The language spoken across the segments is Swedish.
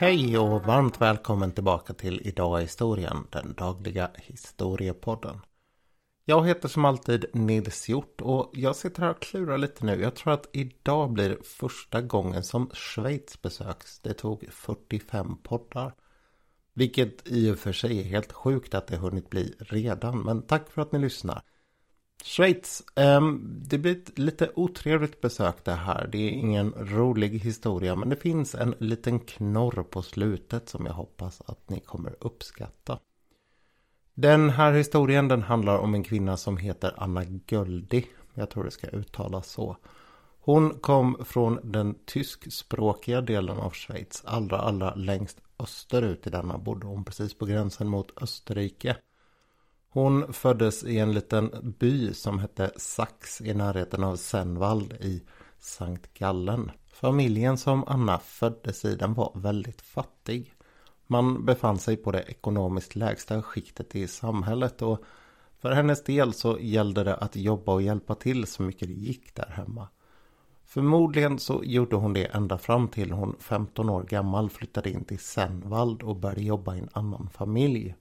Hej och varmt välkommen tillbaka till Idag i historien, den dagliga historiepodden. Jag heter som alltid Nils Hjort och jag sitter här och klurar lite nu. Jag tror att idag blir första gången som Schweiz besöks. Det tog 45 poddar. Vilket i och för sig är helt sjukt att det hunnit bli redan, men tack för att ni lyssnar. Schweiz, um, det blir ett lite otrevligt besök det här. Det är ingen rolig historia men det finns en liten knorr på slutet som jag hoppas att ni kommer uppskatta. Den här historien den handlar om en kvinna som heter Anna Göldi. Jag tror det ska uttalas så. Hon kom från den tyskspråkiga delen av Schweiz. Allra, allra längst österut i denna bodde hon precis på gränsen mot Österrike. Hon föddes i en liten by som hette Sax i närheten av Senvald i Sankt Gallen. Familjen som Anna föddes i den var väldigt fattig. Man befann sig på det ekonomiskt lägsta skiktet i samhället och för hennes del så gällde det att jobba och hjälpa till så mycket det gick där hemma. Förmodligen så gjorde hon det ända fram till hon 15 år gammal flyttade in till Senvald och började jobba i en annan familj.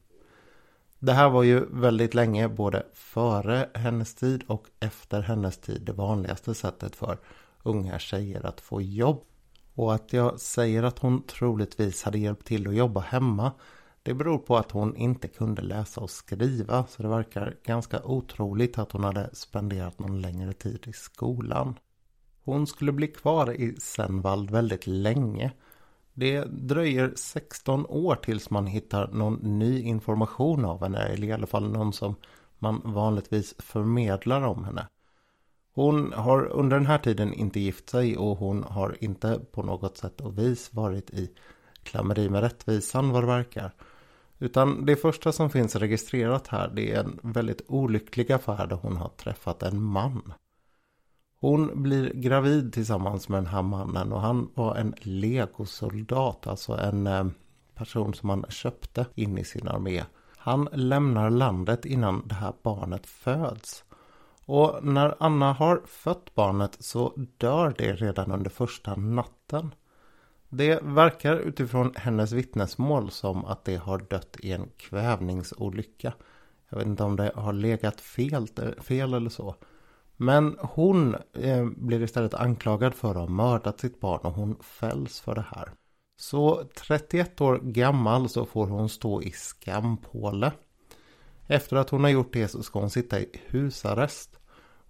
Det här var ju väldigt länge både före hennes tid och efter hennes tid det vanligaste sättet för unga tjejer att få jobb. Och att jag säger att hon troligtvis hade hjälpt till att jobba hemma det beror på att hon inte kunde läsa och skriva så det verkar ganska otroligt att hon hade spenderat någon längre tid i skolan. Hon skulle bli kvar i Senvald väldigt länge det dröjer 16 år tills man hittar någon ny information av henne. Eller i alla fall någon som man vanligtvis förmedlar om henne. Hon har under den här tiden inte gift sig och hon har inte på något sätt och vis varit i klammeri med rättvisan vad det verkar. Utan det första som finns registrerat här det är en väldigt olycklig affär där hon har träffat en man. Hon blir gravid tillsammans med den här mannen och han var en legosoldat, alltså en eh, person som han köpte in i sin armé. Han lämnar landet innan det här barnet föds. Och när Anna har fött barnet så dör det redan under första natten. Det verkar utifrån hennes vittnesmål som att det har dött i en kvävningsolycka. Jag vet inte om det har legat fel, fel eller så. Men hon eh, blir istället anklagad för att ha mördat sitt barn och hon fälls för det här. Så 31 år gammal så får hon stå i skampåle. Efter att hon har gjort det så ska hon sitta i husarrest.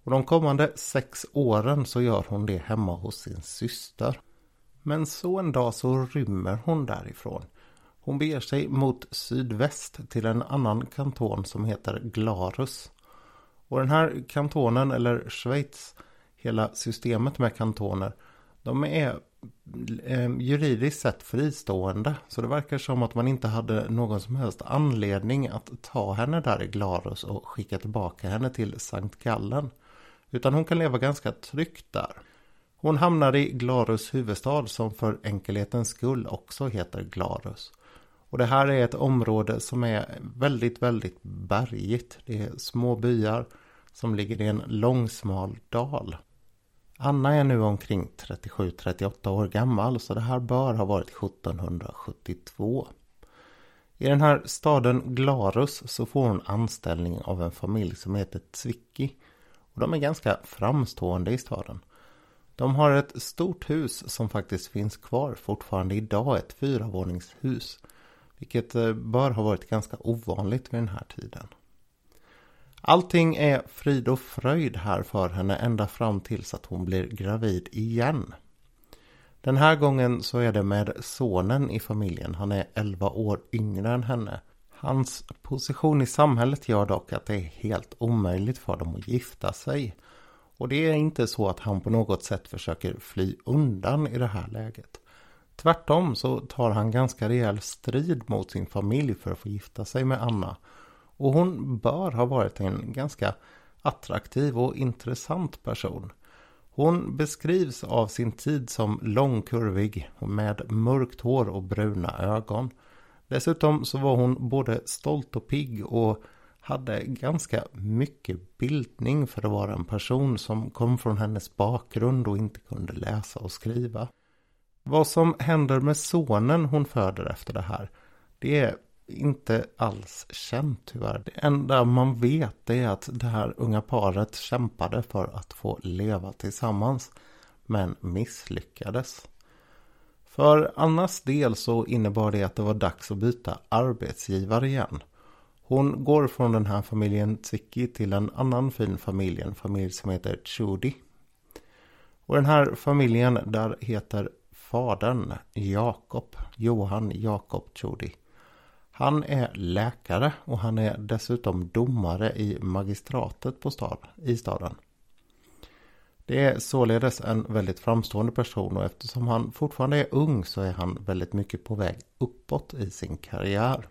Och de kommande sex åren så gör hon det hemma hos sin syster. Men så en dag så rymmer hon därifrån. Hon beger sig mot sydväst till en annan kanton som heter Glarus. Och den här kantonen, eller Schweiz, hela systemet med kantoner, de är eh, juridiskt sett fristående. Så det verkar som att man inte hade någon som helst anledning att ta henne där i Glarus och skicka tillbaka henne till Sankt Gallen. Utan hon kan leva ganska tryggt där. Hon hamnar i Glarus huvudstad som för enkelhetens skull också heter Glarus. Och det här är ett område som är väldigt, väldigt bergigt. Det är små byar som ligger i en lång smal dal. Anna är nu omkring 37-38 år gammal så det här bör ha varit 1772. I den här staden Glarus så får hon anställning av en familj som heter Zwicki. Och de är ganska framstående i staden. De har ett stort hus som faktiskt finns kvar fortfarande idag, ett fyravåningshus. Vilket eh, bör ha varit ganska ovanligt vid den här tiden. Allting är frid och fröjd här för henne ända fram tills att hon blir gravid igen. Den här gången så är det med sonen i familjen. Han är 11 år yngre än henne. Hans position i samhället gör dock att det är helt omöjligt för dem att gifta sig. Och det är inte så att han på något sätt försöker fly undan i det här läget. Tvärtom så tar han ganska rejäl strid mot sin familj för att få gifta sig med Anna. Och hon bör ha varit en ganska attraktiv och intressant person. Hon beskrivs av sin tid som långkurvig med mörkt hår och bruna ögon. Dessutom så var hon både stolt och pigg och hade ganska mycket bildning för att vara en person som kom från hennes bakgrund och inte kunde läsa och skriva. Vad som händer med sonen hon föder efter det här, det är inte alls känt tyvärr. Det enda man vet är att det här unga paret kämpade för att få leva tillsammans, men misslyckades. För Annas del så innebar det att det var dags att byta arbetsgivare igen. Hon går från den här familjen Tsiki till en annan fin familj, en familj som heter Chudi. Och den här familjen där heter fadern Jakob, Johan Jakob Chudi. Han är läkare och han är dessutom domare i magistratet på stad, i staden. Det är således en väldigt framstående person och eftersom han fortfarande är ung så är han väldigt mycket på väg uppåt i sin karriär.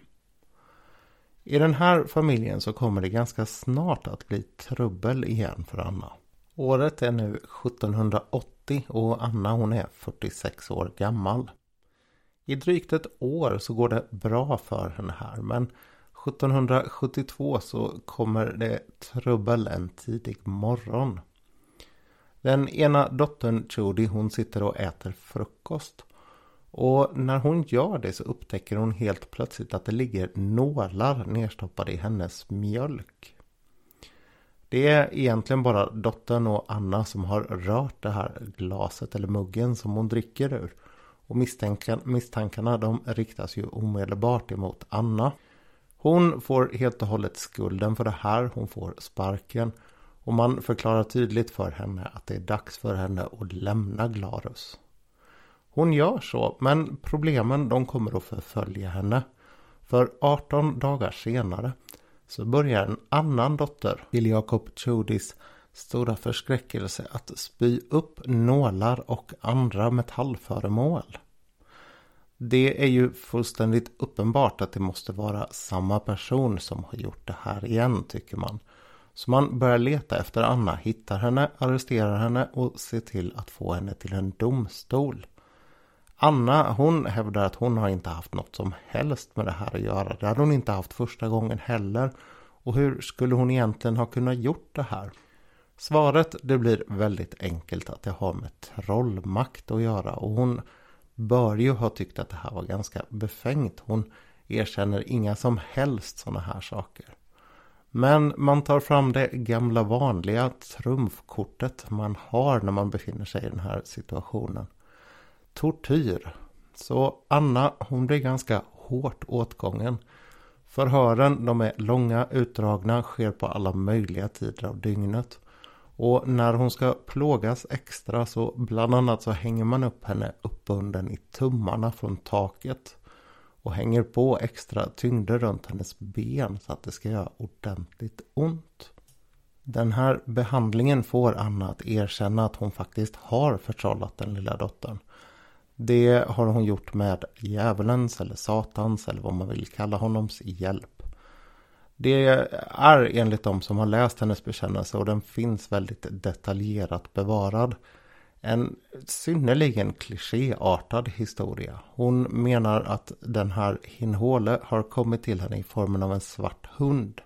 I den här familjen så kommer det ganska snart att bli trubbel igen för Anna. Året är nu 1780 och Anna hon är 46 år gammal. I drygt ett år så går det bra för henne här men 1772 så kommer det trubbel en tidig morgon. Den ena dottern Judy hon sitter och äter frukost. Och när hon gör det så upptäcker hon helt plötsligt att det ligger nålar nedstoppade i hennes mjölk. Det är egentligen bara dottern och Anna som har rört det här glaset eller muggen som hon dricker ur. Och misstankarna de riktas ju omedelbart emot Anna. Hon får helt och hållet skulden för det här. Hon får sparken. Och man förklarar tydligt för henne att det är dags för henne att lämna Glarus. Hon gör så, men problemen de kommer att förfölja henne. För 18 dagar senare så börjar en annan dotter till Jakob Chodis stora förskräckelse att spy upp nålar och andra metallföremål. Det är ju fullständigt uppenbart att det måste vara samma person som har gjort det här igen tycker man. Så man börjar leta efter Anna, hittar henne, arresterar henne och ser till att få henne till en domstol. Anna hon hävdar att hon har inte haft något som helst med det här att göra. Det hade hon inte haft första gången heller. Och hur skulle hon egentligen ha kunnat gjort det här? Svaret det blir väldigt enkelt att det har med trollmakt att göra. Och hon bör ju ha tyckt att det här var ganska befängt. Hon erkänner inga som helst sådana här saker. Men man tar fram det gamla vanliga trumfkortet man har när man befinner sig i den här situationen. Tortyr. Så Anna hon blir ganska hårt åtgången. Förhören de är långa, utdragna, sker på alla möjliga tider av dygnet. Och när hon ska plågas extra så bland annat så hänger man upp henne uppbunden i tummarna från taket och hänger på extra tyngder runt hennes ben så att det ska göra ordentligt ont. Den här behandlingen får Anna att erkänna att hon faktiskt har förtrollat den lilla dottern. Det har hon gjort med djävulens eller satans eller vad man vill kalla honoms hjälp. Det är enligt de som har läst hennes bekännelse och den finns väldigt detaljerat bevarad en synnerligen klichéartad historia. Hon menar att den här Hinhole har kommit till henne i formen av en svart hund.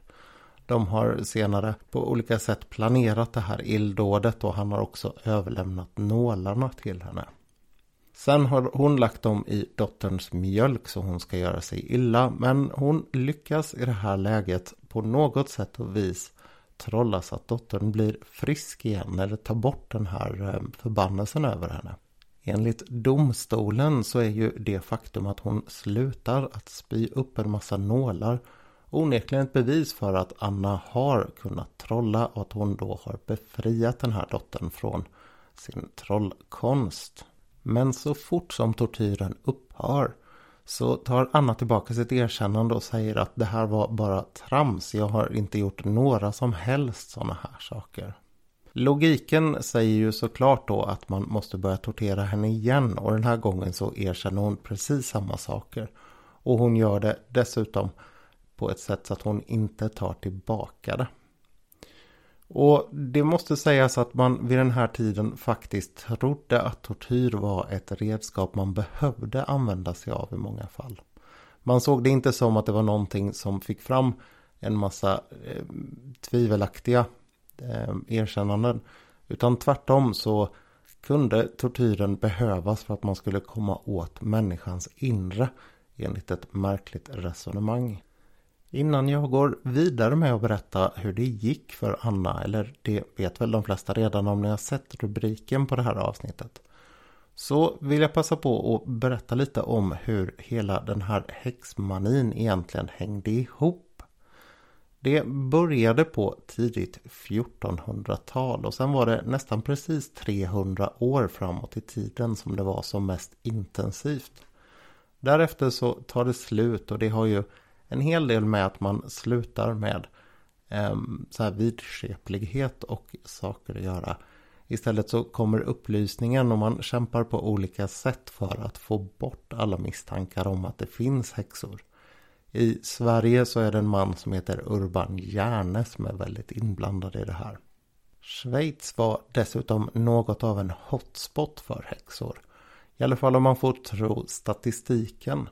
De har senare på olika sätt planerat det här illdådet och han har också överlämnat nålarna till henne. Sen har hon lagt dem i dotterns mjölk så hon ska göra sig illa men hon lyckas i det här läget på något sätt och vis trolla så att dottern blir frisk igen eller tar bort den här eh, förbannelsen över henne. Enligt domstolen så är ju det faktum att hon slutar att spy upp en massa nålar onekligen ett bevis för att Anna har kunnat trolla och att hon då har befriat den här dottern från sin trollkonst. Men så fort som tortyren upphör så tar Anna tillbaka sitt erkännande och säger att det här var bara trams. Jag har inte gjort några som helst sådana här saker. Logiken säger ju såklart då att man måste börja tortera henne igen och den här gången så erkänner hon precis samma saker. Och hon gör det dessutom på ett sätt så att hon inte tar tillbaka det. Och det måste sägas att man vid den här tiden faktiskt trodde att tortyr var ett redskap man behövde använda sig av i många fall. Man såg det inte som att det var någonting som fick fram en massa eh, tvivelaktiga eh, erkännanden. Utan tvärtom så kunde tortyren behövas för att man skulle komma åt människans inre enligt ett märkligt resonemang. Innan jag går vidare med att berätta hur det gick för Anna, eller det vet väl de flesta redan om ni har sett rubriken på det här avsnittet, så vill jag passa på att berätta lite om hur hela den här häxmanin egentligen hängde ihop. Det började på tidigt 1400-tal och sen var det nästan precis 300 år framåt i tiden som det var som mest intensivt. Därefter så tar det slut och det har ju en hel del med att man slutar med eh, så här vidskeplighet och saker att göra. Istället så kommer upplysningen och man kämpar på olika sätt för att få bort alla misstankar om att det finns häxor. I Sverige så är det en man som heter Urban Järne som är väldigt inblandad i det här. Schweiz var dessutom något av en hotspot för häxor. I alla fall om man får tro statistiken.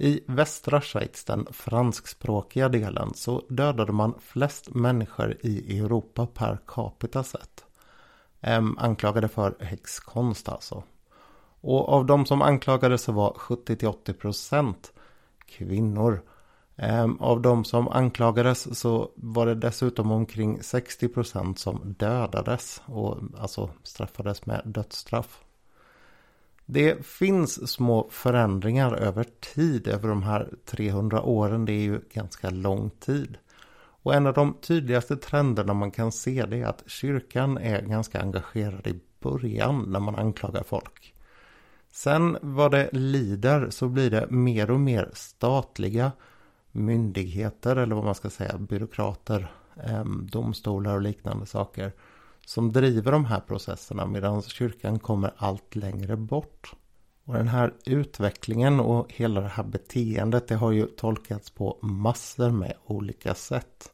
I västra Schweiz, den franskspråkiga delen, så dödade man flest människor i Europa per capita sett. Ehm, anklagade för häxkonst alltså. Och av de som anklagades så var 70-80% kvinnor. Ehm, av de som anklagades så var det dessutom omkring 60% som dödades och alltså straffades med dödsstraff. Det finns små förändringar över tid, över de här 300 åren. Det är ju ganska lång tid. Och en av de tydligaste trenderna man kan se det är att kyrkan är ganska engagerad i början när man anklagar folk. Sen vad det lider så blir det mer och mer statliga myndigheter eller vad man ska säga, byråkrater, ehm, domstolar och liknande saker som driver de här processerna medan kyrkan kommer allt längre bort. Och den här utvecklingen och hela det här beteendet det har ju tolkats på massor med olika sätt.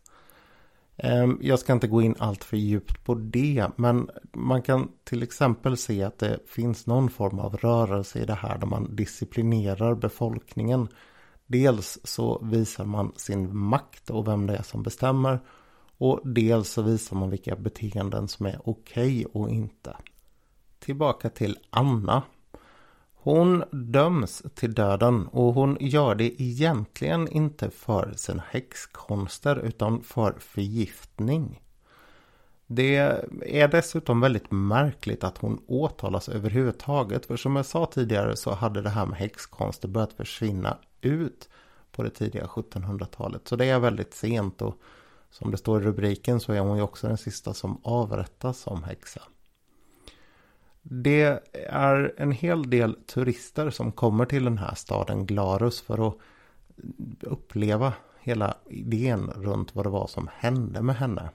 Ehm, jag ska inte gå in allt för djupt på det men man kan till exempel se att det finns någon form av rörelse i det här där man disciplinerar befolkningen. Dels så visar man sin makt och vem det är som bestämmer och dels så visar man vilka beteenden som är okej okay och inte. Tillbaka till Anna. Hon döms till döden och hon gör det egentligen inte för sina häxkonster utan för förgiftning. Det är dessutom väldigt märkligt att hon åtalas överhuvudtaget. För som jag sa tidigare så hade det här med häxkonster börjat försvinna ut på det tidiga 1700-talet. Så det är väldigt sent och som det står i rubriken så är hon ju också den sista som avrättas som häxa. Det är en hel del turister som kommer till den här staden Glarus för att uppleva hela idén runt vad det var som hände med henne.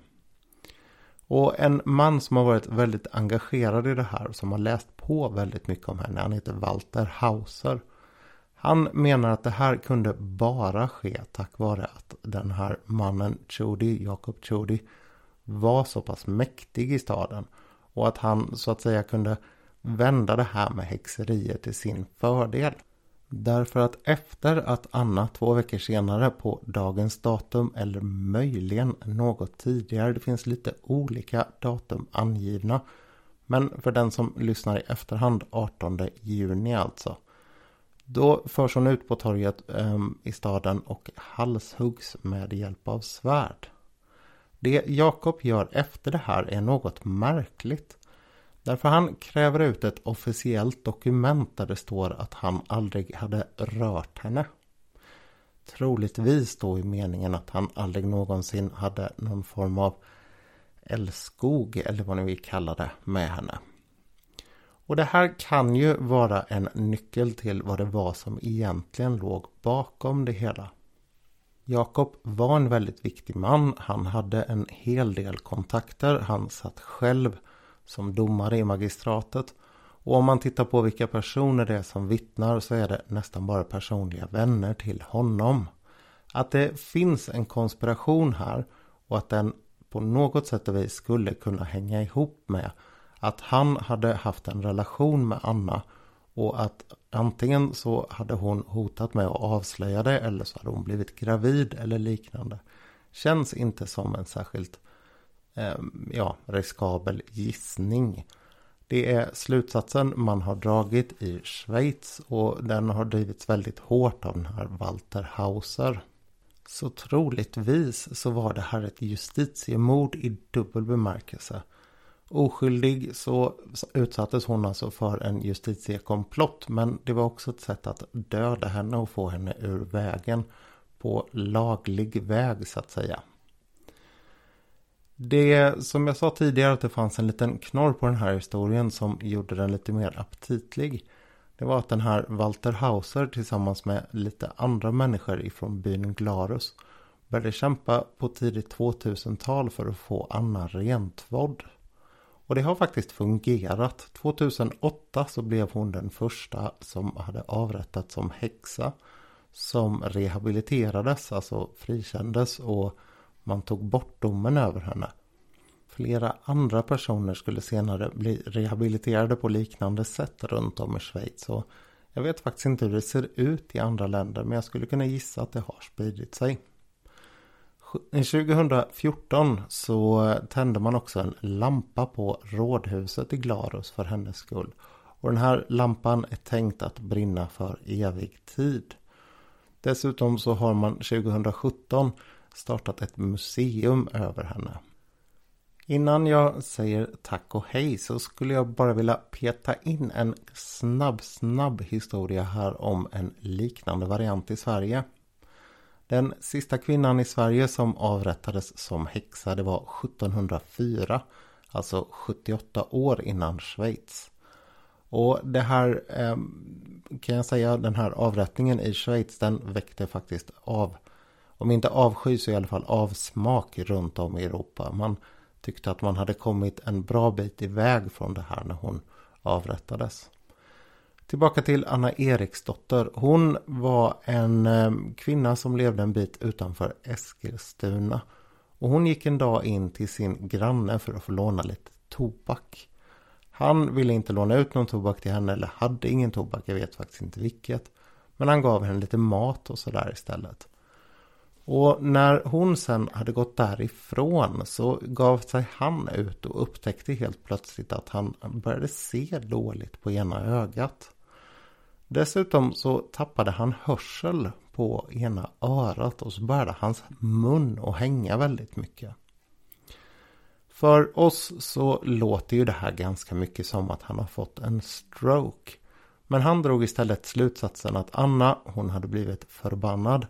Och en man som har varit väldigt engagerad i det här och som har läst på väldigt mycket om henne, han heter Walter Hauser. Han menar att det här kunde bara ske tack vare att den här mannen Chody, Jakob Chody, var så pass mäktig i staden. Och att han så att säga kunde vända det här med häxeriet till sin fördel. Därför att efter att Anna två veckor senare på dagens datum eller möjligen något tidigare, det finns lite olika datum angivna. Men för den som lyssnar i efterhand 18 juni alltså då förs hon ut på torget um, i staden och halshuggs med hjälp av svärd. Det Jakob gör efter det här är något märkligt. Därför han kräver ut ett officiellt dokument där det står att han aldrig hade rört henne. Troligtvis då i meningen att han aldrig någonsin hade någon form av älskog eller vad ni vill kalla det med henne. Och det här kan ju vara en nyckel till vad det var som egentligen låg bakom det hela. Jakob var en väldigt viktig man. Han hade en hel del kontakter. Han satt själv som domare i magistratet. Och om man tittar på vilka personer det är som vittnar så är det nästan bara personliga vänner till honom. Att det finns en konspiration här och att den på något sätt och vis skulle kunna hänga ihop med att han hade haft en relation med Anna och att antingen så hade hon hotat med att avslöja det eller så hade hon blivit gravid eller liknande. Känns inte som en särskilt eh, ja, riskabel gissning. Det är slutsatsen man har dragit i Schweiz och den har drivits väldigt hårt av den här Walter Hauser. Så troligtvis så var det här ett justitiemord i dubbel bemärkelse. Oskyldig så utsattes hon alltså för en justitiekomplott men det var också ett sätt att döda henne och få henne ur vägen på laglig väg så att säga. Det som jag sa tidigare att det fanns en liten knorr på den här historien som gjorde den lite mer aptitlig. Det var att den här Walter Hauser tillsammans med lite andra människor ifrån byn Glarus började kämpa på tidigt 2000-tal för att få Anna rentvådd. Och det har faktiskt fungerat. 2008 så blev hon den första som hade avrättats som häxa. Som rehabiliterades, alltså frikändes och man tog bort domen över henne. Flera andra personer skulle senare bli rehabiliterade på liknande sätt runt om i Schweiz. Och jag vet faktiskt inte hur det ser ut i andra länder men jag skulle kunna gissa att det har spridit sig. 2014 eh, så tände man också en lampa på rådhuset i Glarus för hennes skull. Och den här lampan är tänkt att brinna för evig tid. Dessutom så har man 2017 startat ett museum över henne. Innan jag säger tack och hej så skulle jag bara vilja peta in en snabb, snabb historia här om en liknande variant i Sverige. Den sista kvinnan i Sverige som avrättades som häxa det var 1704. Alltså 78 år innan Schweiz. Och det här ehm, kan jag säga, den här avrättningen i Schweiz den väckte faktiskt av, om inte avsky så i alla fall avsmak runt om i Europa. Man tyckte att man hade kommit en bra bit iväg från det här när hon avrättades. Tillbaka till Anna Eriksdotter. Hon var en eh, kvinna som levde en bit utanför Eskilstuna. Och hon gick en dag in till sin granne för att få låna lite tobak. Han ville inte låna ut någon tobak till henne eller hade ingen tobak, jag vet faktiskt inte vilket. Men han gav henne lite mat och sådär istället. Och när hon sen hade gått därifrån så gav sig han ut och upptäckte helt plötsligt att han började se dåligt på ena ögat. Dessutom så tappade han hörsel på ena örat och så började hans mun att hänga väldigt mycket. För oss så låter ju det här ganska mycket som att han har fått en stroke. Men han drog istället slutsatsen att Anna, hon hade blivit förbannad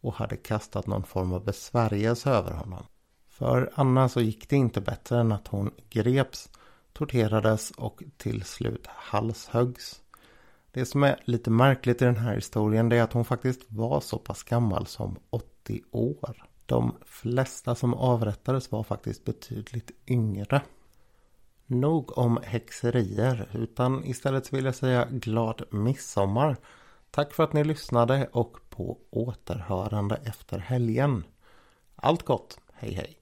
och hade kastat någon form av besvärjelse över honom. För Anna så gick det inte bättre än att hon greps, torterades och till slut halshöggs. Det som är lite märkligt i den här historien är att hon faktiskt var så pass gammal som 80 år. De flesta som avrättades var faktiskt betydligt yngre. Nog om häxerier utan istället vill jag säga glad midsommar. Tack för att ni lyssnade och på återhörande efter helgen. Allt gott, hej hej!